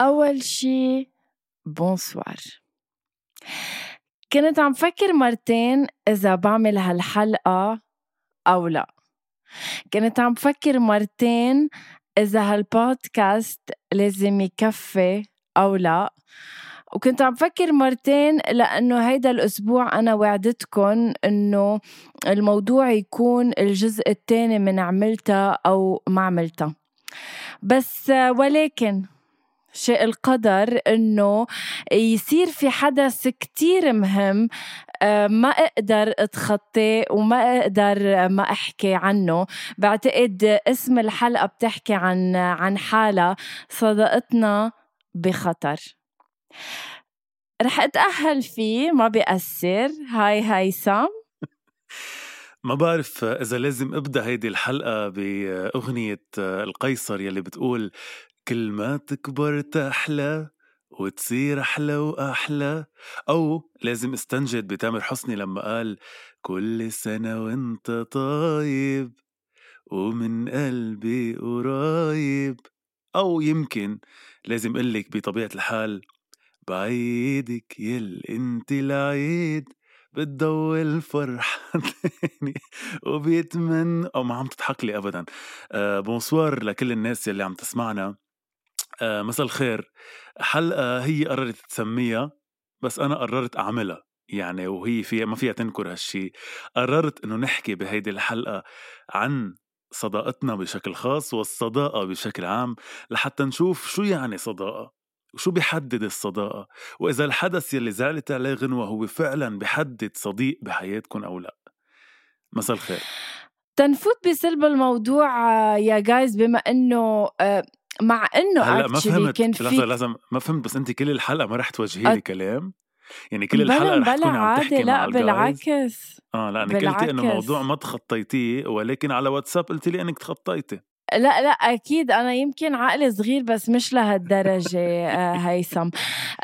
أول شي بونسوار كنت عم فكر مرتين إذا بعمل هالحلقة أو لا. كنت عم فكر مرتين إذا هالبودكاست لازم يكفي أو لا. وكنت عم فكر مرتين لأنه هيدا الأسبوع أنا وعدتكم إنه الموضوع يكون الجزء الثاني من عملتها أو ما عملتها. بس ولكن شيء القدر إنه يصير في حدث كتير مهم آه، ما أقدر اتخطاه وما أقدر ما أحكي عنه. بعتقد اسم الحلقة بتحكي عن عن حالة صداقتنا بخطر. رح أتأهل فيه ما بيأثر. هاي هيثم ما بعرف إذا لازم أبدأ هيدي الحلقة بأغنية القيصر يلي بتقول كل ما تكبر تحلى وتصير أحلى وأحلى. أو لازم استنجد بتامر حسني لما قال كل سنة وأنت طايب ومن قلبي قرايب أو يمكن لازم قلك بطبيعة الحال بعيدك يل انت العيد بتضوي فرحة تاني وبيتمنى. أو ما عم تضحك لي أبدا. آه بونسوار لكل الناس يلي عم تسمعنا. آه مساء الخير. حلقة هي قررت تسميها بس أنا قررت أعملها يعني وهي فيها ما فيها تنكر هالشي. قررت إنه نحكي بهيدي الحلقة عن صداقتنا بشكل خاص والصداقة بشكل عام لحتى نشوف شو يعني صداقة وشو بيحدد الصداقة وإذا الحدث يلي زعلت عليه غنوة هو فعلا بيحدد صديق بحياتكم أو لأ. مساء الخير. تنفوت بسلب الموضوع يا جايز بما إنه آه، مع إنه هلأ ما فهمت كان في لحظة لازم ما فهمت بس أنت كل الحلقة ما رح توجهي لي. كلام؟ يعني كل الحلقة رح تكوني عم تحكي لأ مع بالعكس. آه لا أنا قلتي إنه موضوع ما تخطيتيه ولكن على واتساب قلتي لي إنك تخطيتي. لا لا أكيد أنا يمكن عقلي صغير بس مش لهالدرجة آه، هيثم.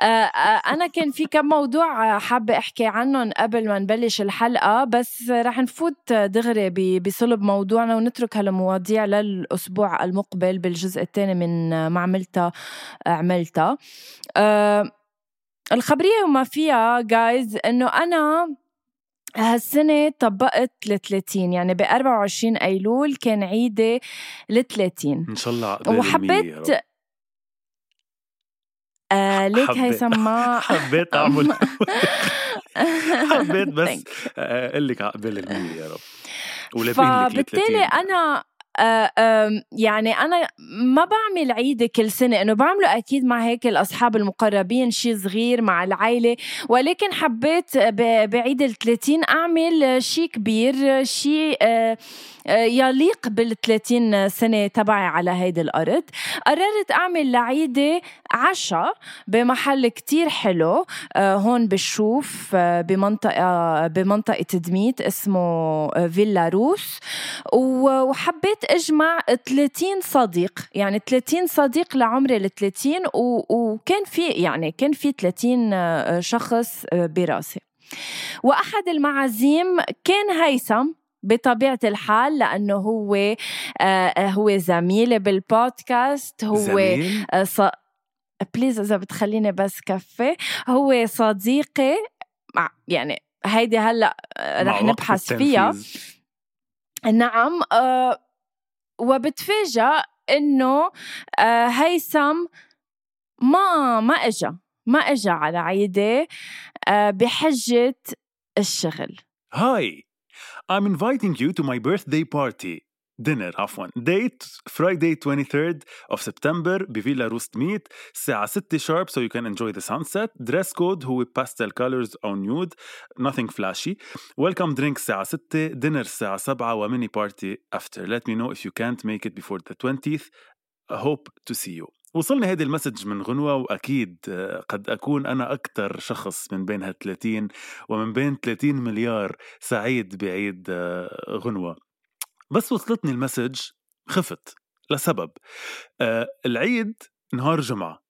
آه، آه، أنا كان في كم موضوع حابة أحكي عنهم قبل ما نبلش الحلقة بس رح نفوت دغري بصلب موضوعنا ونترك هالمواضيع للأسبوع المقبل بالجزء الثاني من ما عملتها. عملتها الخبرية وما فيها جايز إنه أنا هالسنة طبقت ل 30 يعني ب 24 أيلول كان عيدي ل 30 إن شاء الله وحبيت آه ليك هيثم ما حبيت أعمل. حبيت بس أقول لك عقبال المية يا رب. فبالتالي أنا آه، يعني أنا ما بعمل عيد كل سنة إنه بعمله أكيد مع هيك الأصحاب المقربين شيء صغير مع العائلة ولكن حبيت بعيد الثلاثين أعمل شيء كبير شيء آه، آه، يليق بال 30 سنة تبعي على هيدي الأرض. قررت أعمل لعيدة عشاء بمحل كتير حلو هون بالشوف بمنطقة بمنطقة دميت اسمه فيلا روس. وحبيت أجمع 30 صديق. يعني 30 صديق لعمري ال 30 وكان في يعني كان في 30 آه، شخص آه، براسي. وأحد المعازيم كان هيثم بطبيعة الحال لأنه هو آه هو زميلي بالبودكاست هو زميل؟ آه ص... بليز إذا بتخليني بس كفي. هو صديقي يعني هيدي هلأ آه، رح نبحث فيها. نعم آه وبتفاجأ آه، هيثم ما ما اجى ما اجى على عيدي آه، بحجة الشغل. هاي I'm inviting you to my birthday party. دينر عفوا. ديت فرايداي 23 اوف سبتمبر بفيلا روست ميت الساعة 6 شارب سو يو كان انجوي ذا سان سيت دريس كود هو باستل كولرز أو نيود nothing فلاشي ويلكم درينك الساعة 6 دينر الساعة 7 وميني بارتي افتر ليت مي نو اف يو كانت ميك ات بيفور ذا 20th hope to see you وصلنا هذا ال message من غنوة وأكيد آه، قد أكون أنا أكثر شخص من بين هالثلاثين ومن بين 30 مليار سعيد بعيد آه، غنوة. بس وصلتني ال message خفت لسبب. آه العيد نهار جمعة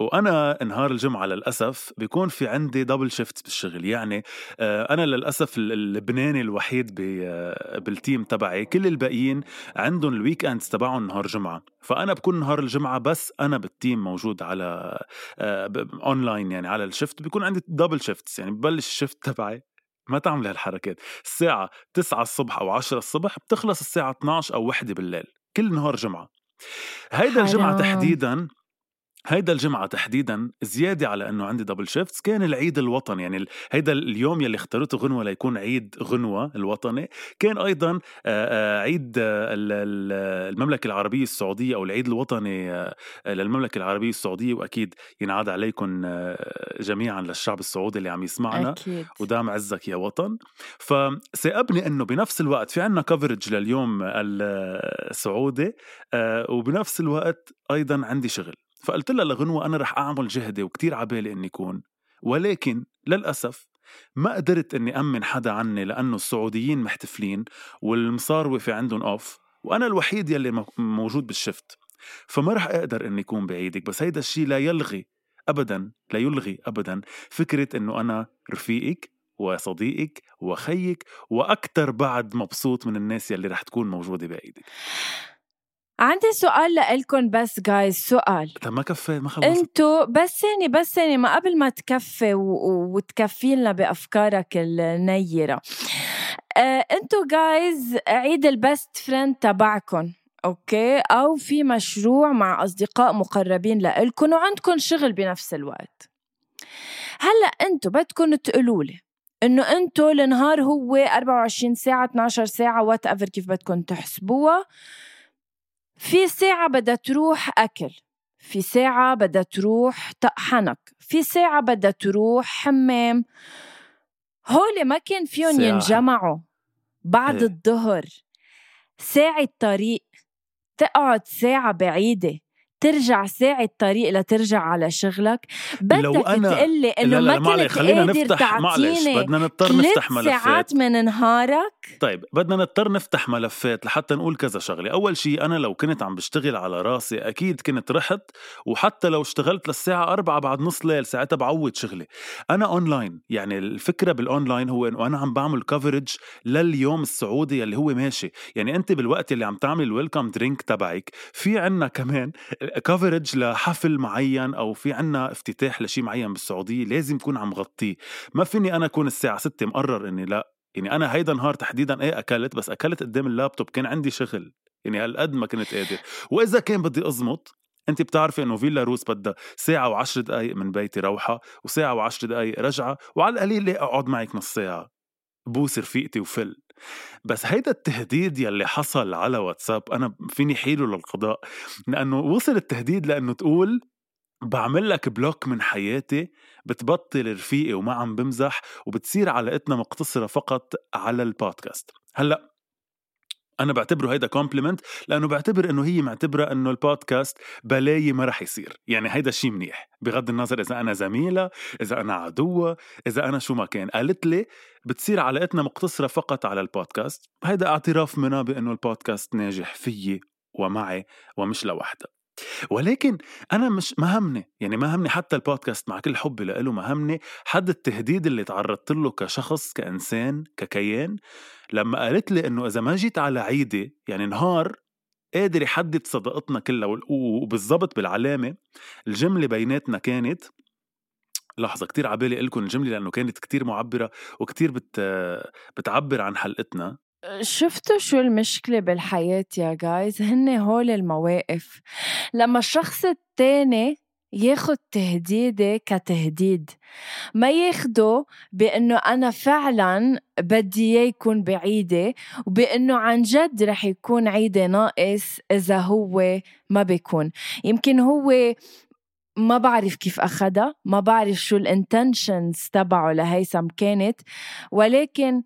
وأنا نهار الجمعة للأسف بيكون في عندي double shift بالشغل. يعني آه، أنا للأسف اللبناني الوحيد آه، بال team تبعي. كل الباقيين عندهم ال weekends تبعهم نهار جمعة. فأنا بكون نهار الجمعة بس أنا بال team موجود على اونلاين آه، يعني على ال shift بيكون عندي double shifts يعني ببلش ال shift تبعي. ما تعمل هالحركات. الساعة 9 الصبح أو 10 الصبح بتخلص الساعة 12 أو 1 بالليل كل نهار جمعة. هيدا الجمعة تحديدا هيدا الجمعة تحديدا زيادة على إنه عندي double shifts كان العيد الوطني يعني هيدا اليوم يلي اخترته غنوة ليكون عيد غنوة الوطني. كان أيضا عيد المملكة العربية السعودية أو العيد الوطني للمملكة العربية السعودية. وأكيد ينعاد عليكم جميعا للشعب السعودي اللي عم يسمعنا. أكيد. ودام عزك يا وطن. فسأبني إنه بنفس الوقت في عنا كفرج لليوم السعودي وبنفس الوقت أيضا عندي شغل. فقلت لها لغنوة أنا رح أعمل جهدي وكتير عبالي إني كون. ولكن للأسف ما قدرت إني أمن حدا عني لأنه السعوديين محتفلين والمصاروة في عندهم أوف وأنا الوحيد يلي موجود بالشفت. فما رح أقدر إني أكون بعيدك بس هيدا الشيء لا يلغي أبدا لا يلغي أبدا فكرة إنه أنا رفيقك وصديقك وخيك وأكتر بعد مبسوط من الناس يلي رح تكون موجودة بعيدك. عندي سؤال لإلكم بس جايز سؤال. طب ما كفي ما خلص. انتو بس ثاني بس ثاني ما قبل ما تكفي و... وتكفي لنا بأفكارك النيرة. آه، انتو جايز عيد ال best friend تبعكم okay؟ أو في مشروع مع أصدقاء مقربين لإلكم وعندكم شغل بنفس الوقت. هلأ انتو بدكم تقولوا لي إنه انتو النهار هو 24 ساعة 12 ساعة whatever كيف بدكم تحسبوها في ساعة بدها تروح أكل في ساعة بدها تروح طقحنك في ساعة بدها تروح حمام. هول ما كان فيهم ينجمعوا بعد إيه. الظهر. ساعة طريق تقعد ساعة بعيدة. ترجع ساعة طريق لترجع على شغلك. بدك لو أنا تقلي إنه ما كنت خلينا نفتح معلش بدنا نضطر نفتح ملفات. ساعات من نهارك. طيب بدنا نضطر نفتح ملفات لحتى نقول كذا شغلة. أول شيء أنا لو كنت عم بشتغل على راسي أكيد كنت رحت وحتى لو اشتغلت للساعة أربعة بعد نص ليل ساعتها بعوض شغلي. أنا أونلاين يعني الفكرة بالأونلاين هو إنه أنا عم بعمل coverage لليوم السعودي اللي هو ماشي. يعني أنت بالوقت اللي عم تعمل ال welcome drink تبعك في عنا كمان coverage لحفل معين أو في عنا افتتاح لشيء معين بالسعودية لازم يكون عم غطيه. ما فيني أنا أكون الساعة 6 مقرر إني لا. يعني أنا هيدا نهار تحديدا إيه أكلت بس أكلت قدام اللابتوب كان عندي شغل. يعني هالقد ما كنت قادر. وإذا كان بدي أزمط أنت بتعرفي إنه فيلا روز بدها ساعة وعشر دقايق من بيتي روحة وساعة وعشر دقايق رجعة وعلى القليل ليه أقعد معك نص ساعة. بوس رفيقتي وفل. بس هيدا التهديد يلي حصل على واتساب أنا فيني حيله للقضاء لأنه وصل التهديد لأنه تقول بعمل لك block من حياتي بتبطل رفيقي وما عم بمزح وبتصير علاقتنا مقتصرة فقط على البودكاست. هلأ أنا بعتبره هيدا compliment لأنه بعتبر إنه هي معتبرة إنه البودكاست بلاي ما رح يصير. يعني هيدا الشيء منيح. بغض النظر إذا أنا زميلة إذا أنا عدوة إذا أنا شو ما كان. قالت لي بتصير علاقتنا مقتصرة فقط على البودكاست هيدا اعتراف منها بإنه البودكاست ناجح فيي ومعي ومش لوحدها ولكن أنا مش مهمني يعني ما همني حتى البودكاست مع كل حبي له ما همني حد التهديد اللي تعرضت له كشخص كإنسان ككيان لما قالت لي إنه إذا ما جيت على عيدي يعني نهار قادر يحدد صداقتنا كلها وبالضبط بالعلامة الجملة بيناتنا كانت لحظة كتير عبالي لكم الجملة لأنه كانت كتير معبرة وكتير بت... بتعبر عن حلقتنا. شفتوا شو المشكلة بالحياة يا جايز هن هول المواقف. لما الشخص التاني ياخد تهديدي كتهديد ما ياخده بأنه أنا فعلا بدي إياه يكون بعيدة وبأنه عن جد رح يكون عيدي ناقص إذا هو ما بيكون. يمكن هو ما بعرف كيف أخدها ما بعرف شو الانتنشنز تبعه لهيثم كانت ولكن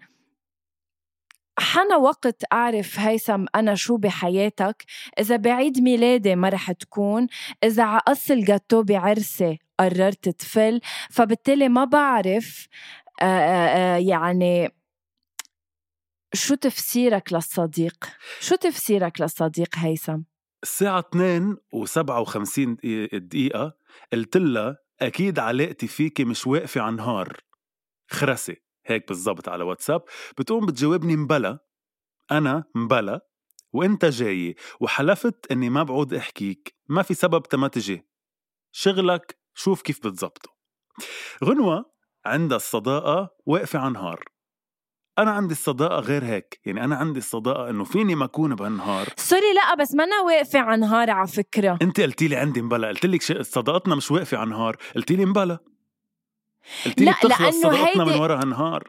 حنا وقت أعرف هيثم أنا شو بحياتك إذا بعيد ميلادي ما رح تكون إذا عقص الجاتو بعرسي قررت تفل فبالتالي ما بعرف آآ آآ يعني شو تفسيرك للصديق؟ شو تفسيرك للصديق هيثم؟ الساعة 2 و57 دقيقة قلت لها أكيد علاقتي فيكي مش واقفة على نهار خرسي هيك بالضبط على واتساب بتقوم بتجاوبني مبلا أنا مبلا وأنت جاي وحلفت إني ما بعود أحكيك ما في سبب تما تجي. شغلك شوف كيف بتزبطه غنوة عندها الصداقة واقفة على نهار أنا عندي الصداقة غير هيك يعني أنا عندي الصداقة إنه فيني ما أكون بهالنهار. سوري لا بس ما أنا واقفة على نهار على فكرة. أنت قلتي لي عندي مبلا قلت لك صداقتنا مش واقفة على نهار قلتي لي مبلا. لي بتخلص صداقتنا من وراها نهار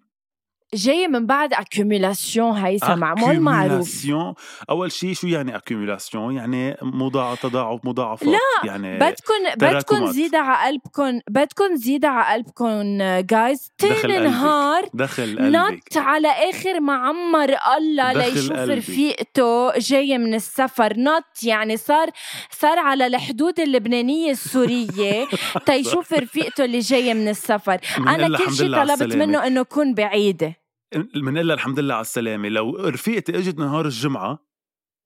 جاي من بعد accumulation هيثم معمول معروف أول شيء شو يعني accumulation يعني مضاعف تضاعف مضاعفات. لا يعني بدكم بدكم زيد على قلبكم بدكم زيد على قلبكم جايز تاني نهار دخل قلبك. نط على آخر ما عمر الله ليشوف رفيقته جاي من السفر. نط يعني صار صار على الحدود اللبنانية السورية تيشوف رفيقته اللي جاية من السفر. أنا كل شيء طلبت منه إنه يكون بعيده بنقول لها الحمد لله على السلامة لو رفيقتي إجت نهار الجمعة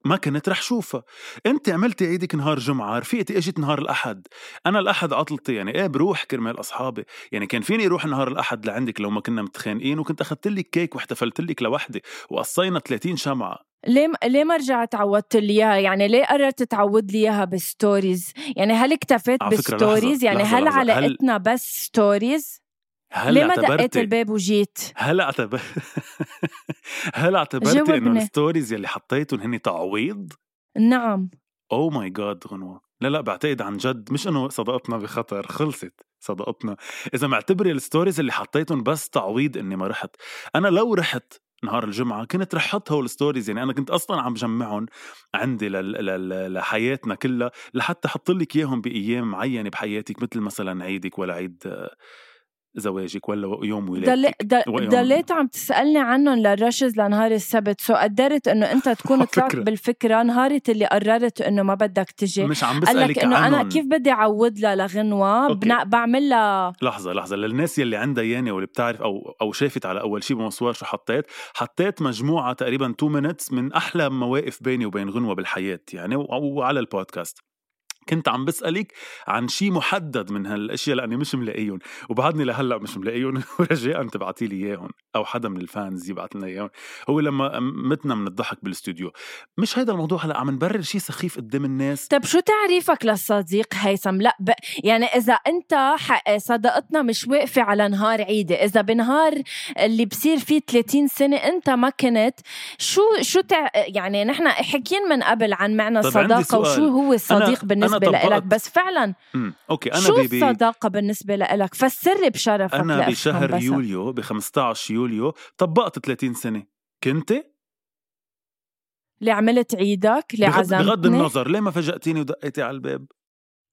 ما كنت رح شوفها أنت عملتي عيدك نهار جمعة رفيقتي إجت نهار الأحد أنا الأحد عطلتي يعني إيه بروح كرمال أصحابي يعني كان فيني أروح نهار الأحد لعندك لو ما كنا متخانقين وكنت أخذت لك كيك واحتفلت لك لوحدي وقصينا 30 شمعة ليه ليه ما رجعت عودت لي إياها؟ يعني ليه قررت تعود لي إياها ب stories؟ يعني هل اكتفيت ب stories؟ يعني لحظة هل علاقتنا هل... بس stories؟ هل ليه ما دقيت الباب وجيت؟ هل اعتبر هل اعتبرتي إنه ال stories يلي حطيتهم هن تعويض؟ نعم. oh my God غنوة لا لا بعتقد عن جد. مش إنه صداقتنا بخطر خلصت صداقتنا إذا معتبري ال stories اللي حطيتهم بس تعويض إني ما رحت. أنا لو رحت نهار الجمعة كنت رح حط هول ال stories يعني أنا كنت أصلا عم جمعهم عندي لحياتنا كلها لحتى أحط لك إياهم بأيام معينة بحياتك مثل مثلا عيدك ولا عيد زواجك ولا يوم ولادتك ضليت عم تسألني عنهم للرشز لنهار السبت. سو قدرت إنه أنت تكون طلعت بالفكرة. نهارة اللي قررت إنه ما بدك تجي. مش عم بسألك إنه. أنا كيف بدي اعود لها لغنوة؟ بنا... بعمل لها لحظة لحظة. للناس يلي عندها ياني واللي بتعرف أو أو شافت على أول شيء بمصور شو حطيت؟ حطيت مجموعة تقريبا 2 مينتس من أحلى مواقف بيني وبين غنوة بالحياة يعني وعلى البودكاست. كنت عم بسألك عن شيء محدد من هالأشياء لأني مش ملاقيهم وبعدني لهلأ مش ملاقيهم ورجاء تبعتي لي اياهم أو حدا من الفانز يبعث لنا اياهم هو لما متنا من الضحك بالاستوديو مش هيدا الموضوع هلأ عم نبرر شيء سخيف قدام الناس؟ طب شو تعريفك للصديق هيثم؟ لأ ب... يعني إذا أنت صداقتنا مش واقفة على نهار عيدي إذا بنهار اللي بصير فيه 30 سنة أنت ما كنت شو شو تع... يعني نحن حكينا من قبل عن معنى الصداقه وشو هو الصديق أنا بالنسبة بالنسبة لإلك. بس فعلا مم. OK أنا شو بي الصداقة بالنسبة لإلك؟ فسري بشرفك أنا بشهر يوليو ب 15 يوليو طبقت 30 سنة. كنت؟ اللي عملت عيدك؟ اللي عزمتني؟ بغض النظر ليه ما فاجأتيني ودقيتي على الباب؟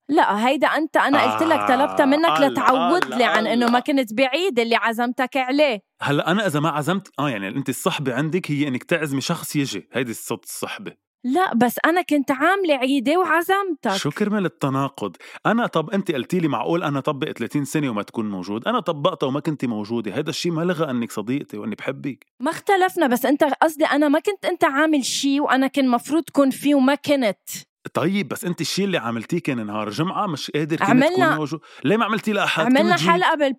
لا هيدا أنت أنا قلت لك طلبتها منك آه لتعود لي عن إنه ما كنت بعيد اللي عزمتك عليه. هلأ أنا إذا ما عزمت آه يعني أنت الصحبة عندك هي إنك تعزمي شخص يجي. هيدي الصوت الصحبة. لا بس أنا كنت عاملة عيدة وعزمتك. شو كرمال التناقض؟ أنا طب انت قلتي لي معقول أنا طبق 30 سنة وما تكون موجود. أنا طبقتها وما كنتي موجودة. هذا الشيء ما لغى إنك صديقتي وإني بحبك. ما اختلفنا بس أنت قصدي أنا ما كنت أنت عامل شيء وأنا كان مفروض تكون فيه وما كنت. طيب بس انت الشيء اللي عملتيه كان نهار جمعة مش قادر كنت عملنا تكون موجود ليه ما عملتي لأحد؟ عملنا حلقة بالب...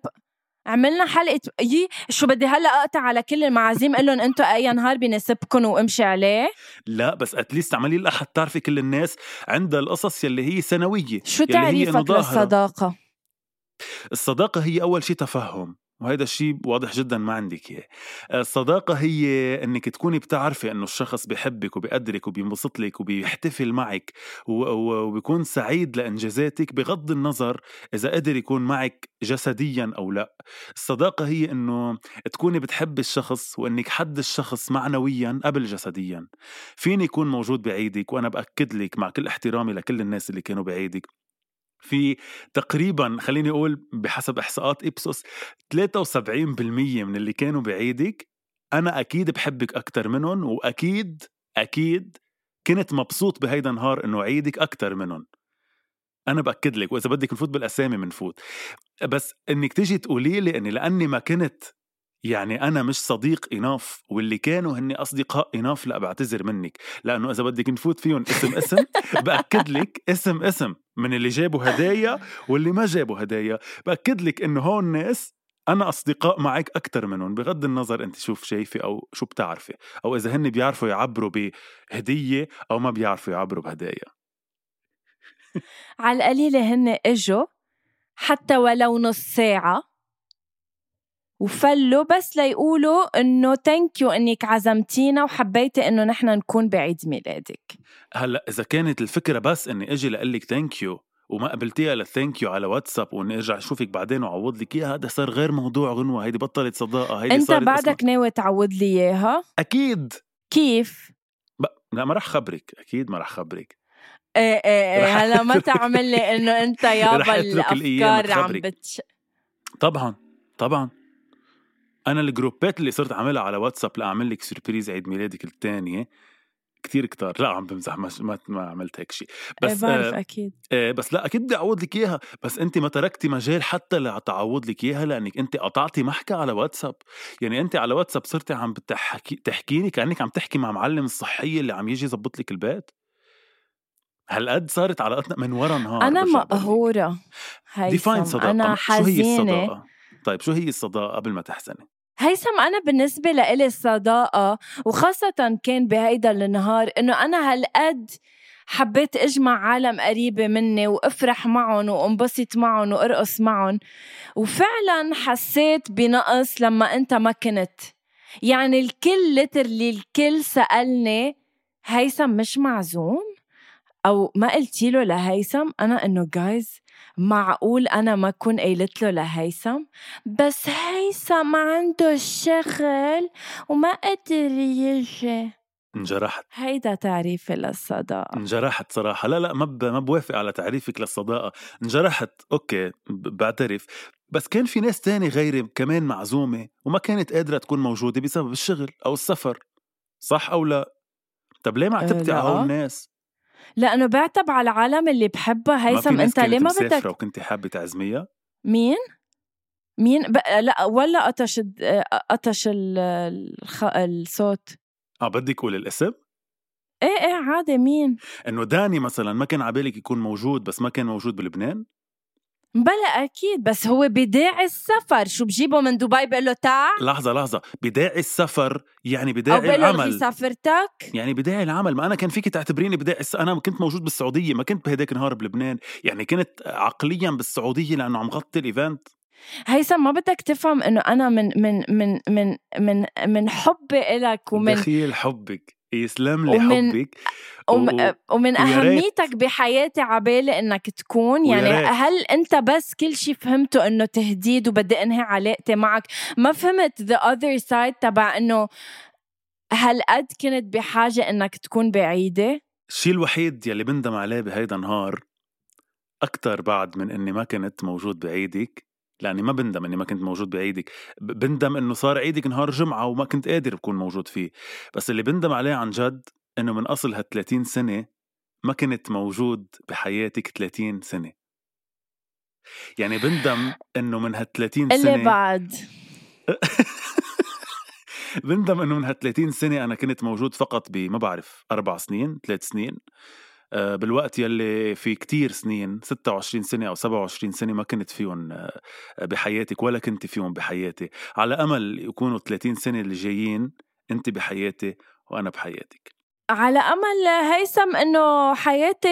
عملنا حلقة يي شو بدي هلا أقطع على كل المعازيم أقول لهم أنتم أي نهار بيناسبكم وامشي عليه. لا بس اتليست اعملي الاحد تعرفي كل الناس عندها القصص يلي هي سنوية شو تعريفك للصداقة؟ الصداقة هي أول شيء تفهم. وهذا الشيء واضح جدا ما عندك إياه. الصداقة هي إنك تكوني بتعرفي إنه الشخص بحبك وبيقدرك وبينبسط لك وبيحتفل معك وبيكون سعيد لإنجازاتك بغض النظر إذا قدر يكون معك جسديا أو لأ. الصداقة هي إنه تكوني بتحبي الشخص وإنك حد الشخص معنويا قبل جسديا. فيني يكون موجود بعيدك وأنا بأكد لك مع كل احترامي لكل الناس اللي كانوا بعيدك. في تقريبا خليني أقول بحسب إحصاءات إبسوس 73% من اللي كانوا بعيدك أنا أكيد بحبك أكثر منهم وأكيد أكيد كنت مبسوط بهيدا النهار إنه عيدك أكثر منهم. أنا بأكد لك وإذا بدك نفوت بالأسامي بنفوت بس إنك تيجي تقولي لي إني لأني ما كنت يعني أنا مش صديق اناف واللي كانوا هني أصدقاء اناف لا بعتذر منك. لأنه إذا بدك نفوت فيهم اسم اسم بأكد لك اسم اسم. من اللي جابوا هدايا واللي ما جابوا هدايا. بأكد لك إنه هون ناس أنا أصدقاء معك أكثر منهم. بغض النظر أنت شوف شايفة أو شو بتعرفي. أو إذا هن بيعرفوا يعبروا بهدية أو ما بيعرفوا يعبروا بهدايا. على القليلة هن إجوا حتى ولو نص ساعة وفلوا بس ليقولوا إنه thank you إنك عزمتينا وحبيتي إنه نحن نكون بعيد ميلادك. هلا إذا كانت الفكرة بس إني أجي لأقول لك thank you وما قبلتيها لل thank you على واتساب وإني أرجع أشوفك بعدين وأعوض لك إياها هذا صار غير موضوع غنوة هيدي بطلت صداقة هيدي أنت بعدك أصلاً... ناوي تعوض لي إياها؟ أكيد. كيف؟ ب... لا ما رح خبرك أكيد ما رح خبرك. إيه إيه إيه هلا ما تعمل لي إنه أنت يابا الأفكار عم بتش طبعا طبعا. أنا الجروبات اللي صرت أعملها على واتساب لاعمل لك سربريز عيد ميلادك الثانية كتير كتار. لأ عم بمزح ما, ما عملت هيك شيء. بس إيه بعرف آه أكيد. آه بس لأ أكيد بدي أعوض لك إياها. بس أنت ما تركتي مجال حتى لتعوض لك إياها لأنك أنت قطعتي محكى على واتساب. يعني أنت على واتساب صرتي عم بتحكي تحكيني كأنك عم تحكي مع معلم الصحيه اللي عم يجي يظبط لك البيت. هالقد صارت علاقتنا من ورا نهار أنا مقهورة ديفاين صداقة. أنا حزينه شو هي الصداقة؟ طيب شو هي الصداقة قبل ما تحزني؟ هيثم أنا بالنسبة لإلي الصداقة وخاصة كان بهيدا النهار إنه أنا هالقد حبيت أجمع عالم قريبة مني وأفرح معهم وانبسط معهم وأرقص معهم. وفعلا حسيت بنقص لما أنت ما كنت. يعني الكل لترلي الكل سألني هيثم مش معزوم؟ أو ما قلتي له لهيثم أنا إنه جايز معقول أنا ما كون قيلت له لهيثم؟ بس هيثم عنده شغل وما قدر يجي. انجرحت. هيدا تعريفي للصداقة. انجرحت صراحة. لا لا ما ما بوافق على تعريفك للصداقة. انجرحت. أوكي بعترف. بس كان في ناس تاني غيري كمان معزومة وما كانت قادرة تكون موجودة بسبب الشغل أو السفر. صح أو لا؟ طب ليه ما عتبتي على هول الناس؟ لأنه بعتب على العالم اللي بحبها هيثم أنت ليه ما بدك وكنت حابة تعزميها؟ مين؟ مين؟ ب... لا ولا قطش قطش الخ... الصوت. آه بدك أقول الاسم؟ إيه إيه عادي مين؟ إنه داني مثلا ما كان عبالك يكون موجود بس ما كان موجود بلبنان؟ بلا أكيد بس هو بداعي السفر. شو بجيبه من دبي؟ بقول له تعال. لحظة لحظة. بداعي السفر يعني بداعي العمل. سافرتك يعني بداعي العمل. ما أنا كان فيك تعتبريني بداعي الس... أنا كنت موجود بالسعودية ما كنت بهداك النهار بلبنان. يعني كنت عقليا بالسعودية لأنه عم غطي الإيفنت. هيثم ما بدك تفهم إنه أنا من من من من من من حبي إلك ومن دخيل حبك. يسلم لي ومن حبك وم... ومن أهميتك بحياتي عبالي إنك تكون. يعني هل أنت بس كل شيء فهمته إنه تهديد وبدي أنهي علاقتي معك؟ ما فهمت the other side تبع إنه هل قد كنت بحاجة إنك تكون بعيدة؟ الشيء الوحيد يلي بندم عليه بهيدا النهار أكتر بعد من إني ما كنت موجود بعيدك لأني ما بندم إني ما كنت موجود بعيدك. بندم إنه صار عيدك نهار جمعة وما كنت قادر أكون موجود فيه. بس اللي بندم عليه عن جد إنه من أصل هال 30 سنة ما كنت موجود بحياتك 30 سنة. يعني بندم إنه من هال 30 سنة اللي بعد. بندم إنه من هال 30 سنة أنا كنت موجود فقط ب ما بعرف أربع سنين ثلاث سنين. بالوقت يلي في كتير سنين 26 سنة أو 27 سنة ما كنت فيهم آه، بحياتك ولا كنت فيهم بحياتي. على أمل يكونوا 30 سنة اللي جايين أنت بحياتي وأنا بحياتك. على أمل هيثم إنه حياتي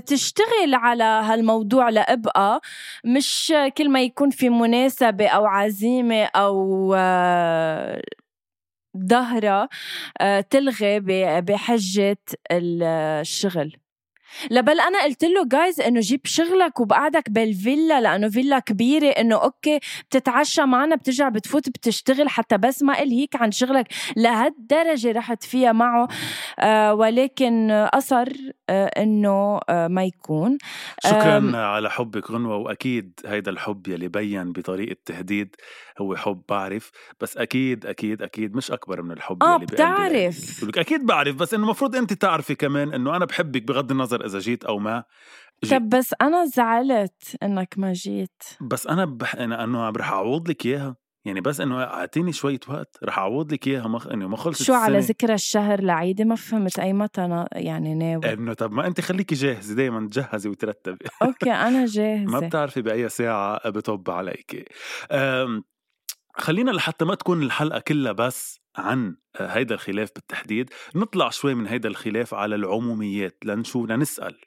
تشتغل على هالموضوع لإبقى مش كل ما يكون في مناسبة أو عزيمة أو ظهرة آه، تلغي بحجة الشغل. لبل أنا قلت له جايز إنه جيب شغلك وبقعدك بالفيلا لأنه فيلا كبيرة إنه أوكي بتتعشى معنا بترجع بتفوت بتشتغل حتى بس ما الهيك عن شغلك. لهالدرجة رحت فيها معه آه ولكن أصر آه إنه آه ما يكون. شكرا على حبك غنوة وأكيد هيدا الحب يلي بين بطريقة تهديد هو حب بعرف بس أكيد أكيد أكيد مش أكبر من الحب آه بتعرف. أكيد بعرف بس إنه المفروض أنت تعرفي كمان إنه أنا بحبك بغض النظر إذا جيت أو ما. جيت. طب بس أنا زعلت إنك ما جيت. بس أنا بح... أنا إنه رح أعوض لك إياها. يعني بس إنه أعطيني شوية وقت رح أعوض لك إياها. مخ... إنه ما خلصت شو السنة. على ذكرى الشهر لعيدي ما فهمت أي متى أنا يعني ناوي؟ إنه طب ما انت خليكي جاهزة دائما تجهزي وترتبي. أوكي أنا جاهزة. ما بتعرفي بأي ساعة بطب عليك أم... خلينا لحتى ما تكون الحلقة كلها بس عن هيدا الخلاف بالتحديد. نطلع شوي من هيدا الخلاف على العموميات لنشو لنسأل.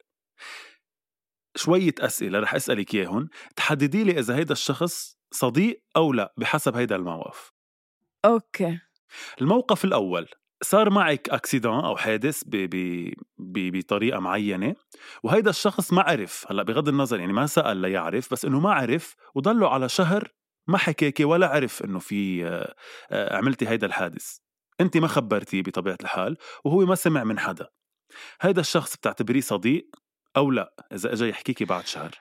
شوية أسئلة رح أسألك إياهم تحددي لي إذا هيدا الشخص صديق أو لا بحسب هيدا الموقف. OK. الموقف الأول صار معك accident أو حادث ب ب ب بطريقة معينة وهيدا الشخص ما عرف هلأ بغض النظر يعني ما سأل ليعرف بس إنه ما عرف وضلوا على شهر ما حكاكي ولا عرف إنه في آه، آه، عملتي هيدا الحادث. انت ما خبرتيه بطبيعة الحال وهو ما سمع من حدا. هيدا الشخص بتعتبريه صديق أو لا؟ إذا اجى يحكيكي بعد شهر.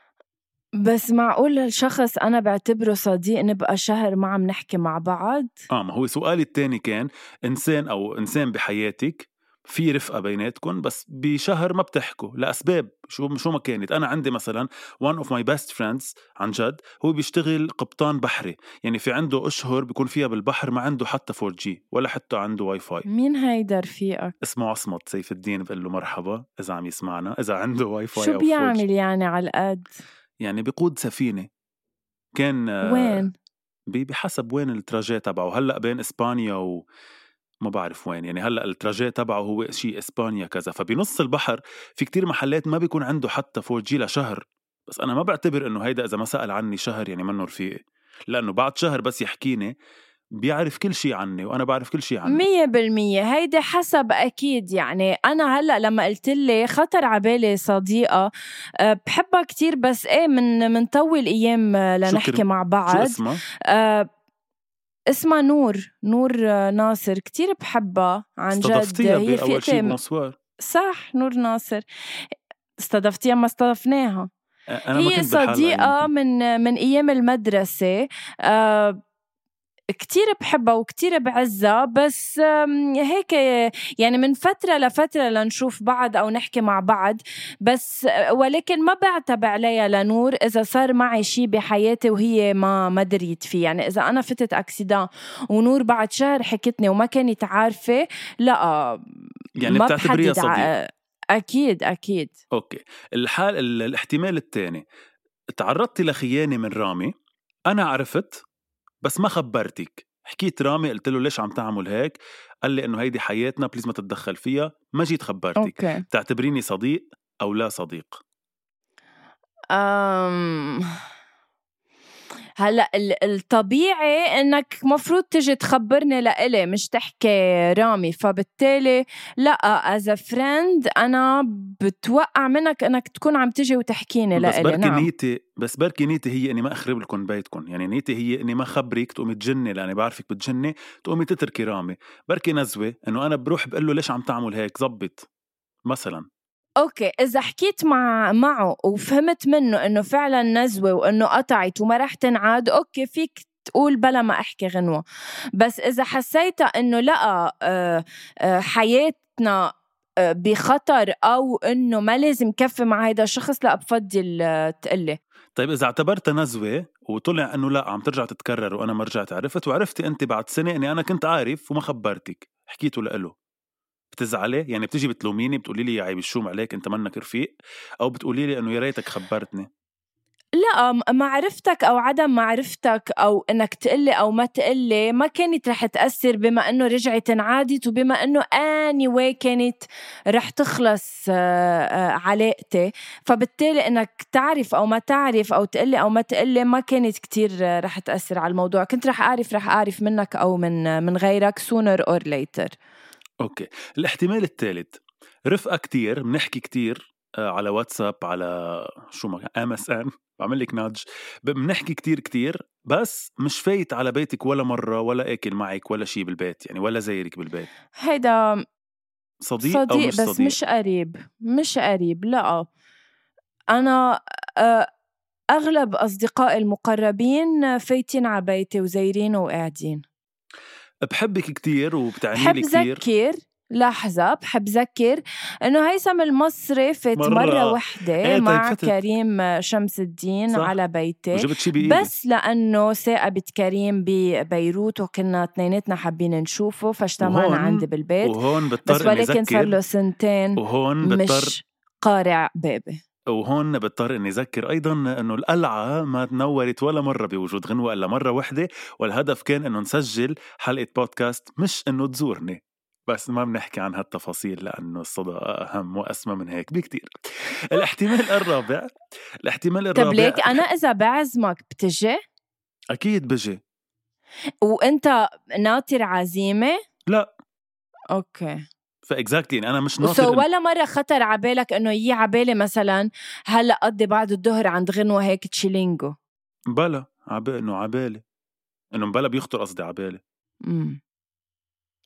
بس معقول الشخص أنا بعتبره صديق نبقى شهر ما عم نحكي مع بعض؟ آه ما هو سؤالي الثاني كان إنسان أو إنسان بحياتك في رفقة بيناتكم بس بشهر ما بتحكوا لأسباب. شو شو ما كانت. أنا عندي مثلا one of my best friends عن جد هو بيشتغل قبطان بحري. يعني في عنده أشهر بيكون فيها بالبحر ما عنده حتى 4G ولا حتى عنده واي فاي مين هيدا رفيقك اسمه عصمت سيف الدين بقول له مرحبا إذا عم يسمعنا إذا عنده واي فاي شو بيعمل يعني على القد يعني بيقود سفينة. كان وين؟ بحسب وين ال trajet تبعه. هلأ بين إسبانيا و ما بعرف وين. يعني هلأ ال trajet تبعه هو شيء إسبانيا كذا. فبنص البحر في كتير محلات ما بيكون عنده حتى 4G لشهر. بس أنا ما بعتبر إنه هيدا إذا ما سأل عني شهر يعني منه رفيقي لأنه بعد شهر بس يحكيني بيعرف كل شيء عني وأنا بعرف كل شيء عنه. مية بالمية. هيدا حسب أكيد يعني. أنا هلأ لما قلت لي خطر على بالي صديقة أه، بحبها كتير بس إيه من من طول أيام لنحكي مع بعض. شو اسمها؟ أه اسمها نور نور ناصر كتير بحبها عن جد. هي في شيء صح نور ناصر. استضفتيها ما استضفناها. أنا هي صديقة من من أيام المدرسة. أه كتير بحبها وكتير بعزها بس هيك يعني من فترة لفترة لنشوف بعض أو نحكي مع بعض بس ولكن ما بعتب عليها لنور إذا صار معي شي بحياتي وهي ما ما دريت فيه. يعني إذا أنا فتت أكسيدان ونور بعد شهر حكتني وما كانت عارفة لا يعني بتعتبريها صديق. أكيد أكيد. OK. الحال الاحتمال الثاني تعرضتي لخيانة من رامي أنا عرفت بس ما خبرتك. حكيت رامي قلت له ليش عم تعمل هيك؟ قال لي إنه هيدي حياتنا please ما تتدخل فيها. ما جيت خبرتك. OK. تعتبريني صديق أو لا صديق؟ أم... هلا الطبيعي إنك مفروض تجي تخبرني لإلي مش تحكي رامي. فبالتالي لا as friend أنا بتوقع منك إنك تكون عم تجي وتحكيني لإلي. بس بركي نعم. نيتي بس بركي نيتي هي إني ما أخرب لكم بيتكم. يعني نيتي هي إني ما خبرك تقومي تجني لأني بعرفك بتجني تقومي تتركي رامي. بركي نزوة إنه أنا بروح بقول له ليش عم تعمل هيك؟ زبط. مثلا. OK إذا حكيت مع معه وفهمت منه إنه فعلا نزوة وإنه قطعت وما رح تنعاد OK فيك تقول بلا ما أحكي غنوة. بس إذا حسيتها إنه لأ آه، آه، حياتنا آه، بخطر أو إنه ما لازم كفي مع هيدا الشخص لأ بفضل تقلي. طيب إذا اعتبرتها نزوة وطلع إنه لأ عم ترجع تتكرر وأنا ما رجعت عرفت وعرفتي أنت بعد سنة إني أنا كنت عارف وما خبرتك حكيته له بتزعلي يعني بتيجي بتلوميني بتقولي لي يا عيب الشوم عليك انت منك رفيق أو بتقولي لي إنه يا ريتك خبرتني. لا معرفتك أو عدم معرفتك أو إنك تقلي أو ما تقلي ما كانت رح تأثر بما إنه رجعت انعادت وبما إنه اني واي كانت رح تخلص آه، آه، علاقتي. فبالتالي إنك تعرف أو ما تعرف أو تقلي أو ما تقلي ما كانت كتير رح تأثر على الموضوع. كنت رح أعرف رح أعرف منك أو من من غيرك sooner or later. OK. الاحتمال الثالث رفقة كتير بنحكي كتير آه، على واتساب على شو ما MSN بعمل لك nudge بنحكي كتير كتير بس مش فايت على بيتك ولا مرة ولا أكل معك ولا شيء بالبيت يعني ولا زايرك بالبيت. هيدا صديق, صديق أو مش بس صديق؟ مش قريب مش قريب لا. أنا آه، أغلب أصدقائي المقربين فايتين على بيتي وزايرينه وقاعدين. بحبك كتير وبتعني بحب لي كتير. ذكر لحظة بحب ذكر إنه هيثم المصري فات مرة. مرة, وحدة إيه طيب مع فتت. كريم شمس الدين صح. على بيتي وجبت شي بإيدي. بس لأنه ثاقبت كريم ببيروت وكنا اثنيناتنا حابين نشوفه فاجتمعنا عندي بالبيت. وهون بس بضطر إني ولكن صار له سنتين وهون بضطر مش قارع بابي. وهون بضطر إني أذكر أيضا إنه القلعة ما تنورت ولا مرة بوجود غنوة إلا مرة وحدة والهدف كان إنه نسجل حلقة بودكاست مش إنه تزورني. بس ما بنحكي عن هالتفاصيل لأنه الصدى أهم وأسمى من هيك بكتير. الاحتمال الرابع الاحتمال الرابع طب ليك أنا إذا بعزمك بتجي؟ أكيد بجي. وإنت ناطر عزيمة؟ لا. أوكي. فاكزاكتلي يعني أنا مش سو ناطر إن- ولا مرة خطر عبالك إنه يي عبالي مثلا هلأ قضي بعد الظهر عند غنوة هيك تشيلينجو بلا عب... إنه عبالي إنه بلا بيخطر قصدي عبالي امم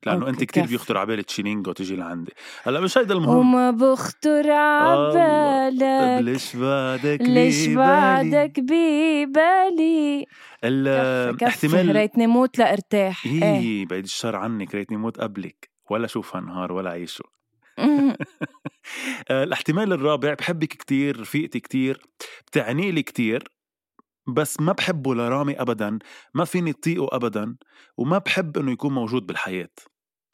لأنه أنت كفي. بيخطر عبالي تشيلينجو تيجي لعندي. هلأ مش هيدا المهم. وما بخطر طب عبالك ليش بعدك ليش؟ بعدك ببالي؟ احتمال ريتني موت لأرتاح. إيه إيه. بعيد الشر عنك ريتني موت قبلك. ولا اشوفها نهار ولا عيشه. آه، الاحتمال الرابع بحبك كتير رفيقتي كتير بتعني لي كتير بس ما بحبه لرامي ابدا ما فيني أطيقه ابدا وما بحب إنه يكون موجود بالحياة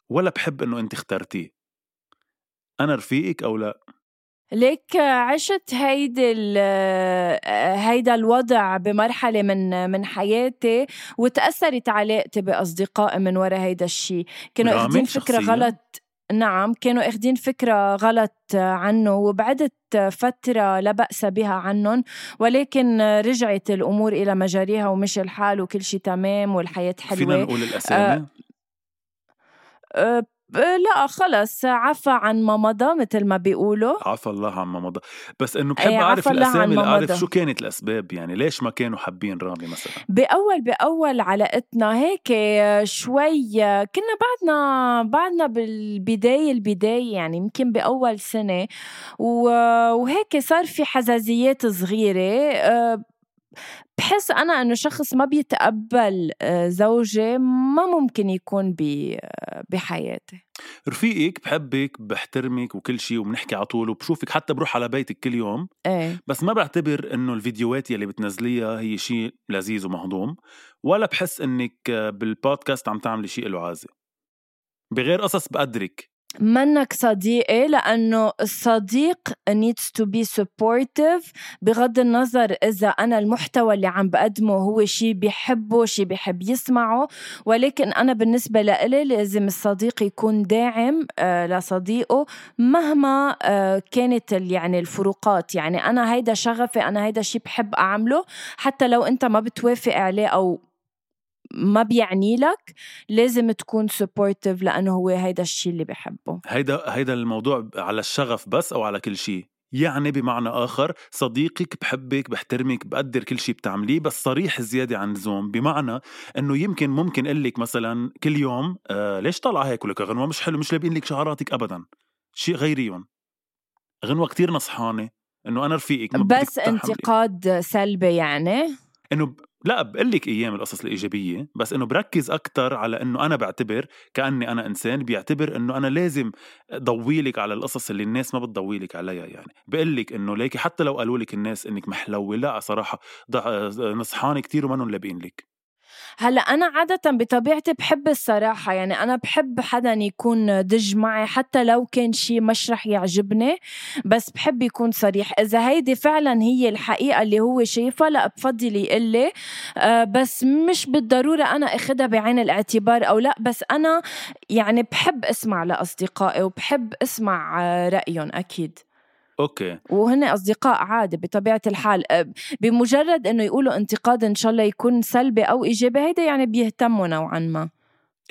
ولا بحب إنه أنت اخترتيه. أنا رفيقك أو لا؟ ليك عشت هيدي ال- هيدا الوضع بمرحلة من من حياتي وتأثرت علاقتي بأصدقائي من وراء هيدا الشيء كانوا رامي إخدين فكرة شخصياً؟ غلط. نعم كانوا إخدين فكرة غلط عنه وبعدت فترة لا بأس بها عنهم ولكن رجعت الأمور إلى مجاريها ومشي الحال وكل شيء تمام والحياة فينا حلوة. نقول الأسامي؟ أه، ب- لا خلص عفى عن ما مضى مثل ما بيقولوا. عفى الله عما مضى بس إنه بحب أعرف عن الأسامي ما لاعرف مضى. شو كانت الأسباب يعني ليش ما كانوا حابين رامي مثلا؟ بأول بأول علاقتنا هيك شوي كنا بعدنا بعدنا بالبداية البداية يعني يمكن بأول سنة. و- وهيك صار في حزازيات صغيرة أه، بحس أنا إنه شخص ما بيتقبل أه، زوجة ما ممكن يكون ب- بحياتي. رفيقك بحبك بحترمك وكل شيء وبنحكي على طول وبشوفك حتى بروح على بيتك كل يوم. إيه. بس ما بعتبر إنه الفيديوهات يلي بتنزليها هي شيء لذيذ ومهضوم ولا بحس إنك بالبودكاست عم تعملي شيء له عازه بغير قصص بقدرك. منك صديقي لأنه الصديق needs to be supportive بغض النظر إذا أنا المحتوى اللي عم بقدمه هو شي بيحبه شي بيحب يسمعه. ولكن أنا بالنسبة لإلي لازم الصديق يكون داعم آه لصديقه مهما آه كانت يعني الفروقات. يعني أنا هيدا شغفي أنا هيدا شي بحب أعمله. حتى لو أنت ما بتوافق عليه أو ما بيعني لك لازم تكون سبورتيف لأنه هو هيدا الشيء اللي بحبه. هيدا هيدا الموضوع على الشغف بس أو على كل شيء يعني بمعنى آخر صديقك بحبك بحترمك بقدر كل شيء بتعمليه بس صريح زيادة عن اللزوم. بمعنى أنه يمكن ممكن لك مثلا كل يوم آه ليش طالعة هيك؟ ولك غنوة مش حلو مش لابقين لك شعراتك أبدا. شيء غيريهم. غنوة كتير نصحانة إنه أنا رفيقك بس. انتقاد سلبي يعني؟ إنه. لا بقول لك أيام القصص الإيجابية بس إنه بركز أكثر على إنه أنا بعتبر كأني أنا إنسان بيعتبر إنه أنا لازم ضوي لك على القصص اللي الناس ما بتضوي لك عليها يعني بقول لك إنه ليكي حتى لو قالوا لك الناس إنك محلوه لا صراحة. نصحانه كثير ومنهم لابقين لك هلا أنا عادة بطبيعتي بحب الصراحة يعني أنا بحب حدا يكون دج معي حتى لو كان شيء مش رح يعجبني بس بحب يكون صريح. إذا هيدي فعلا هي الحقيقة اللي هو شايفها لا بفضل يقول لي آه بس مش بالضرورة أنا أخدها بعين الاعتبار أو لا بس أنا يعني بحب أسمع لأصدقائي وبحب أسمع آه، رأيهم أكيد. OK. وهن أصدقاء عادي بطبيعة الحال. بمجرد إنه يقولوا انتقاد إن شاء الله يكون سلبي أو إيجابي هيدا يعني بيهتموا نوعا ما.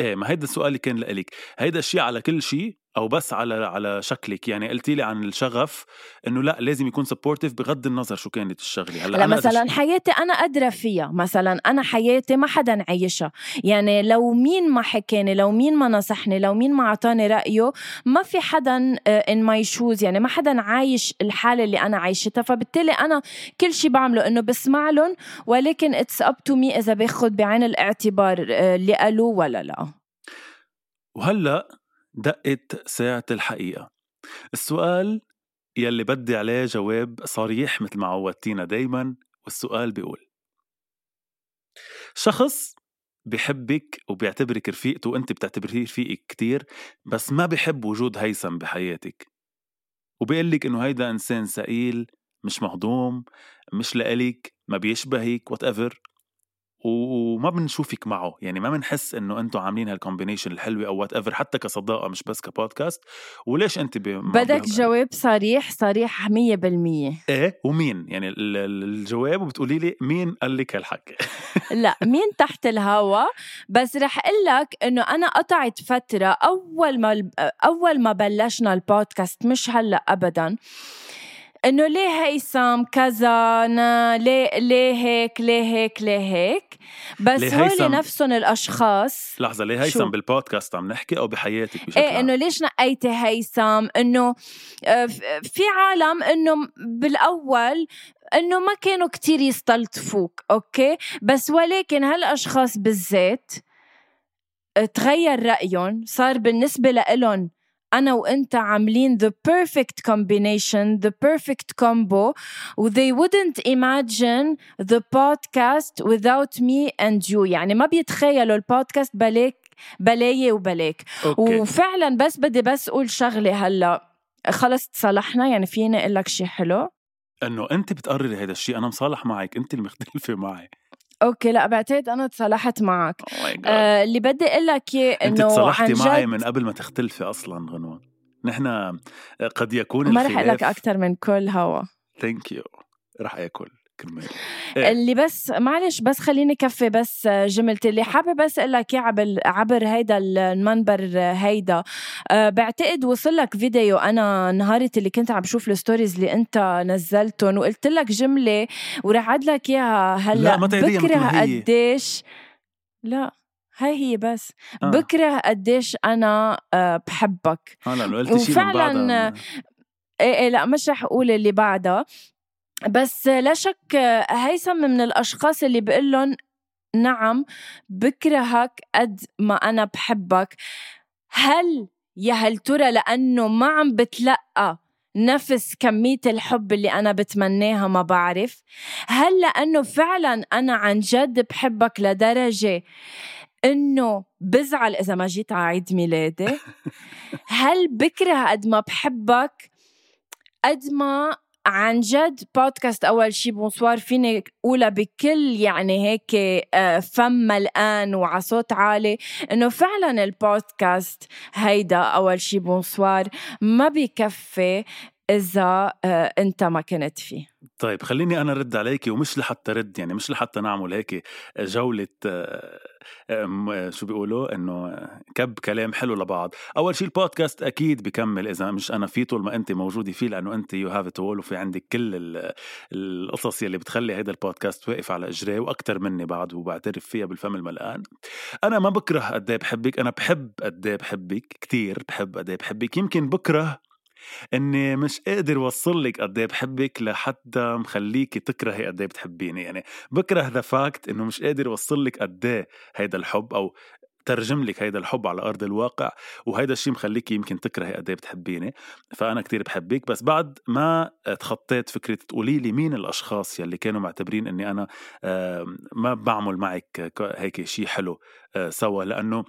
إيه ما هيدا السؤال اللي كان لك هيدا الشيء على كل شيء أو بس على على شكلك. يعني قلتي لي عن الشغف إنه لأ لازم يكون supportive بغض النظر شو كانت الشغلة. هلأ مثلا أدش... حياتي أنا ادرى فيها. مثلا أنا حياتي ما حدا عايشها. يعني لو مين ما حكاني لو مين ما نصحني لو مين ما أعطاني رأيه ما في حدا in my shoes يعني ما حدا عايش الحالة اللي أنا عايشتها. فبالتالي أنا كل شيء بعمله إنه بسمع لهم ولكن it's up to me إذا باخذ بعين الاعتبار آه، اللي قالوه ولا لا. وهلأ دقت ساعة الحقيقة. السؤال يلي بدي عليه جواب صريح مثل ما عودتينا دايما والسؤال بيقول شخص بحبك وبيعتبرك رفيقته وأنت بتعتبريه رفيقك كتير بس ما بحب وجود هيثم بحياتك. وبيقول لك إنه هيدا إنسان ثقيل مش مهضوم مش لإلك ما بيشبهك whatever وما بنشوفك معه. يعني ما بنحس إنه أنتم عاملين هال combination الحلوة أو whatever حتى كصداقة مش بس كبودكاست وليش أنت بدك جواب صريح صريح 100% إيه ومين؟ يعني الجواب وبتقولي لي مين قال لك هالحكي؟ لا مين تحت الهوا؟ بس رح أقول لك إنه أنا قطعت فترة أول ما أول ما بلشنا البودكاست مش هلأ ابدا. إنه ليه هيثم كذا ليه ليه هيك ليه هيك ليه هيك؟ بس هول نفسهم الأشخاص. لحظة ليه هيثم بالبودكاست عم نحكي أو بحياتك بشكل إيه إنه ليش نقيتي هيثم إنه آه، في عالم إنه بالأول إنه ما كانوا كتير يستلطفوك okay؟ بس ولكن هالأشخاص بالذات تغير رأيهم صار بالنسبة لإلهم أنا وأنت عاملين the perfect combination the perfect combo they wouldn't imagine the podcast without me and you. يعني ما بيتخيلوا البودكاست بلاك بلاي وبلاك. okay. وفعلا بس بدي بس أقول شغلة هلأ. خلص تصالحنا يعني فيني أقول لك شيء حلو. إنه أنت بتقرري هذا الشيء أنا مصالح معك أنت المختلفة معي. okay لا بعتقد أنا تصالحت معك. Oh آه اللي بدي أقول لك اياه إنه انت تصالحتي معي من قبل ما تختلفي أصلا غنوة. نحن قد يكون ما رح أقول لك أكثر من كل هوا. thank you رح أكل. كرمال. إيه؟ اللي بس معلش بس خليني كفي بس جملتي اللي حابه بس أقول لك عبر عبر هيدا المنبر هيدا أه بعتقد وصل لك فيديو. أنا نهارة اللي كنت عم بشوف الستوريز اللي أنت نزلتهم. وقلت لك جملة ورح عد لك إياها هلأ. لا ما بكره قديش لا هاي هي بس. آه. بكره قديش أنا أه بحبك. آه لا قلت شيء من بعدها إيه إيه لا مش رح أقول اللي بعدها. بس لا شك هيثم من الأشخاص اللي بقول لهم نعم بكرهك قد ما أنا بحبك. هل يا هل ترى لأنه ما عم بتلقى نفس كمية الحب اللي أنا بتمناها ما بعرف؟ هل لأنه فعلا أنا عن جد بحبك لدرجة إنه بزعل إذا ما جيت على عيد ميلادي؟ هل بكره قد ما بحبك قد ما عن جد بودكاست أول شي بونسوار فيني اقولها بكل يعني هيك آه، فم ملآن وعلى صوت عالي إنه فعلا البودكاست هيدا أول شي bonsoir ما بكفي إذا آه، أنت ما كنت فيه. طيب خليني أنا رد عليكي ومش لحتى رد يعني مش لحتى نعمل هيك جولة آه، شو بيقولوا؟ إنه كب كلام حلو لبعض. أول شيء البودكاست أكيد بكمل إذا مش أنا فيه طول ما أنت موجودة فيه لأنه أنت you have it وفي عندك كل القصص يلي بتخلي هذا البودكاست واقف على اجريه وأكثر مني بعد وبعترف فيها بالفم الملآن أنا ما بكره قد إيه بحبك أنا بحب قد إيه بحبك كثير بحب قد إيه بحبك يمكن بكره إني مش قادر أوصل لك قد إيه بحبك لحتى مخليكي تكرهي قد إيه بتحبيني. يعني بكره the fact إنه مش قادر أوصل لك قد إيه هيدا الحب أو ترجم لك هيدا الحب على أرض الواقع وهيدا الشيء مخليكي يمكن تكرهي قد إيه بتحبيني. فأنا كتير بحبك. بس بعد ما تخطيت فكرة تقولي لي مين الأشخاص يلي كانوا معتبرين إني أنا ما بعمل معك هيك شيء حلو آه، سوا. لأنه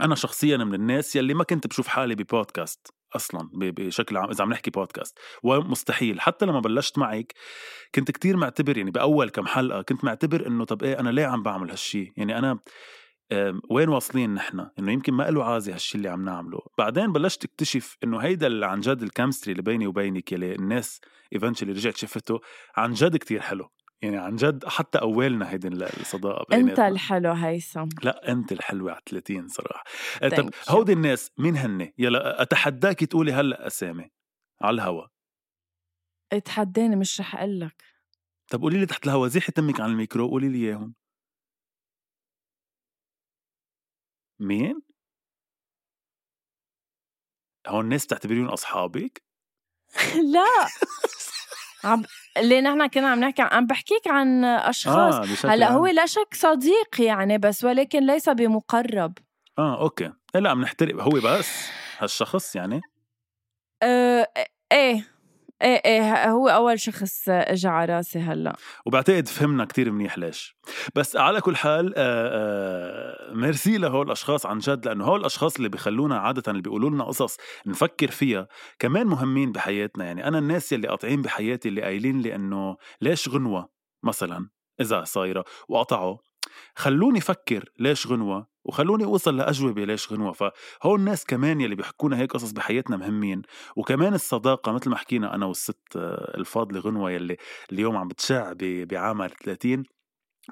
أنا شخصيا من الناس يلي ما كنت بشوف حالي ببودكاست أصلا بشكل عام إذا عم نحكي بودكاست ومستحيل حتى لما بلشت معك كنت كتير معتبر يعني بأول كم حلقة كنت معتبر إنه طب إيه أنا ليه عم بعمل هالشي؟ يعني أنا وين واصلين نحن؟ إنه يمكن ما له عازة هالشي اللي عم نعمله. بعدين بلشت اكتشف إنه هيدا اللي عن جد ال chemistry اللي بيني وبينك يلي الناس eventually رجعت شفته عن جد كتير حلو. يعني عن جد حتى أولنا هيدي الصداقة بيناتنا. أنت الحلو هيثم. لا أنت الحلوه على 30 صراحة. آه، طب هودي الناس مين هن يلا أتحداكي تقولي هلأ أسامي على الهوا. اتحداني مش رح أقول لك طب قولي لي تحت الهوا زيحي تمك عن الميكرو قولي لي إياهم. مين؟ هون الناس بتعتبريهم أصحابك؟ لا. عم اللي نحن كنا عم نحكي عم بحكيك عن أشخاص. آه هلأ هو لا شك صديق يعني بس ولكن ليس بمقرب. آه okay. لا عم نحترم. هو بس هالشخص يعني؟ آه إيه. إيه إيه هو أول شخص اجى على راسي هلأ. وبعتقد فهمنا كتير منيح ليش. بس على كل حال آآ آآ ميرسي لهول الأشخاص عن جد لأنه هول الأشخاص اللي بيخلونا عادة اللي بيقولوا لنا قصص نفكر فيها كمان مهمين بحياتنا. يعني أنا الناس يلي قاطعين بحياتي اللي قايلين لي إنه ليش غنوة مثلا إذا صايرة؟ وقطعوا. خلوني فكر ليش غنوة؟ وخلوني أوصل لأجوبة ليش غنوة؟ فهون الناس كمان يلي بيحكونا هيك قصص بحياتنا مهمين. وكمان الصداقة مثل ما حكينا أنا والست آه، الفاضلة غنوة يلي اليوم عم بتشع بعامر 30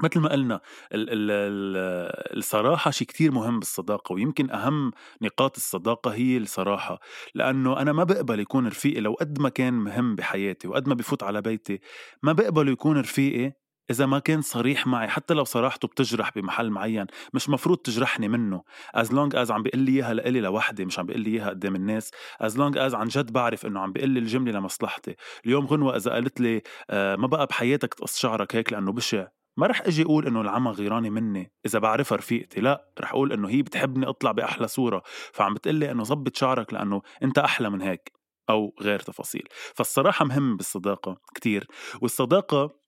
مثل ما قلنا ال ال ال الصراحة شيء كتير مهم بالصداقة ويمكن أهم نقاط الصداقة هي الصراحة. لأنه أنا ما بقبل يكون رفيقي لو قد ما كان مهم بحياتي وقد ما بفوت على بيتي ما بقبل يكون رفيقي إذا ما كان صريح معي حتى لو صراحته بتجرح بمحل معين مش مفروض تجرحني منه. As long as عم بيقول لي إياها لإلي لوحدي مش عم بيقول لي إياها قدام الناس. As long as عن جد بعرف إنه عم بيقول لي الجملة لمصلحتي. اليوم غنوة إذا قالت لي آه ما بقى بحياتك تقص شعرك هيك لأنه بشع ما رح أجي أقول إنه العمى غيراني مني. إذا بعرفها رفيقتي لا رح أقول إنه هي بتحبني أطلع بأحلى صورة. فعم بتقلي إنه زبط شعرك لأنه أنت أحلى من هيك أو غير تفاصيل. فالصراحة مهم بالصداقة كتير. والصداقة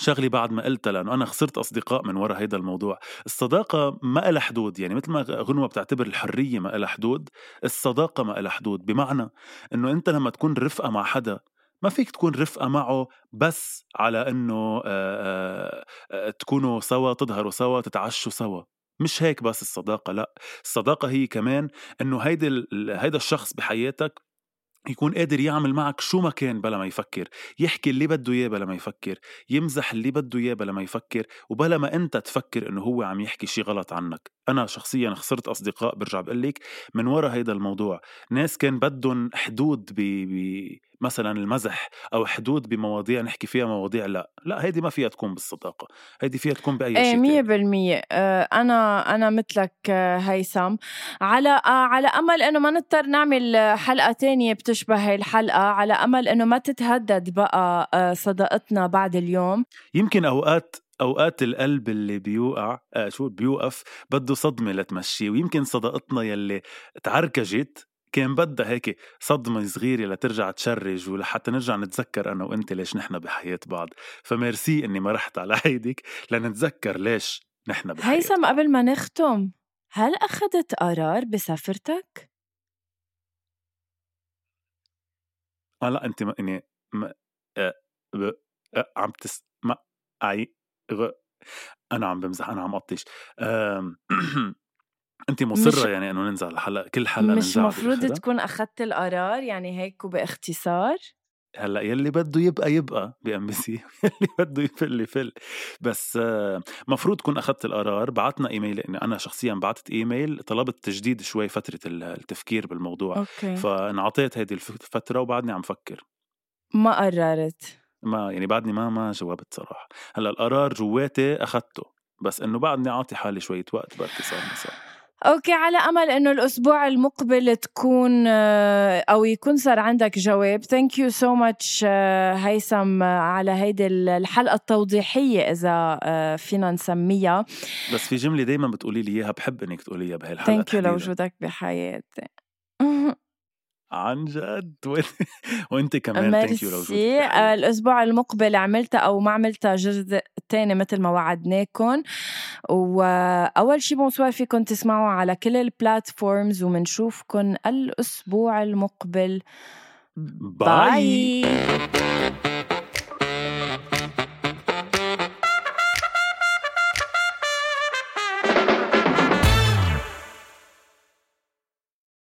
شغلي بعد ما قلتها لأنه أنا خسرت أصدقاء من وراء هيدا الموضوع. الصداقة ما لها حدود يعني مثل ما غنوة بتعتبر الحرية ما لها حدود الصداقة ما لها حدود. بمعنى إنه أنت لما تكون رفقة مع حدا ما فيك تكون رفقة معه بس على إنه تكونوا سوا تظهروا سوا تتعشوا سوا. مش هيك بس الصداقة لأ. الصداقة هي كمان إنه هيدا هيدا الشخص بحياتك يكون قادر يعمل معك شو ما كان بلا ما يفكر يحكي اللي بده إياه بلا ما يفكر يمزح اللي بده إياه بلا ما يفكر وبلا ما أنت تفكر إنه هو عم يحكي شي غلط عنك. أنا شخصيا خسرت أصدقاء برجع بقول لك من ورا هيدا الموضوع. ناس كان بدهم حدود ب... ب... مثلا المزح أو حدود بمواضيع نحكي فيها مواضيع لا لا هيدي ما فيها تكون بالصداقة هيدي فيها تكون بأي شيء مية بالمية. آه، أنا أنا مثلك آه، هيثم. على آه، على أمل إنه ما نضطر نعمل حلقة تانية بتشبه هاي الحلقة. على أمل إنه ما تتهدد بقى صداقتنا بعد اليوم. يمكن أوقات أوقات القلب اللي بيوقع آه شو بيوقف بده صدمة لتمشيه. ويمكن صداقتنا يلي تعركجت كان بدها هيك صدمة صغيرة لترجع تشرج ولحتى نرجع نتذكر أنا وأنت ليش نحن بحياة بعض. فميرسي إني ما رحت على هيدك لنتذكر ليش نحن بحياة هيثم قبل ما نختم هل أخذت قرار بسفرتك؟ آه لا أنت ما إني ما آه ب... آه عم تس ما أي غ... أنا عم بمزح أنا عم آه انت مصرة يعني إنه ننزل الحلقة كل حلقة مش مفروض تكون اخذت القرار يعني هيك وباختصار؟ هلأ يلي بده يبقى يبقى ب MBC. يلي بده يفل يفل. بس مفروض تكون اخذت القرار بعتنا إيميل لاني أنا شخصيا بعثت إيميل طلبت تجديد شوي فترة التفكير بالموضوع. okay. فانعطيت هذه الفترة وبعدني عم فكر. ما قررت. ما يعني بعدني ما ما جاوبت صراحة. هلأ القرار جواتي اخذته بس إنه بعدني أعطي حالي شوية وقت بركي صار. okay على أمل إنه الأسبوع المقبل تكون آه، أو يكون صار عندك جواب. thank you so much هيثم على هيدي الحلقة التوضيحية إذا آه، فينا نسميها. بس في جملة دائما بتقولي لي إياها بحب إنك تقولي إياها بهالحلقة thank you لوجودك بحياتي. عن جد؟ وانت كمان thank you merci. الأسبوع المقبل عملتها أو ما عملتها جزء تاني مثل ما وعدناكم. وأول شي bonsoir فيكم تسمعوا على كل ال platforms ومنشوفكم الأسبوع المقبل. باي, باي.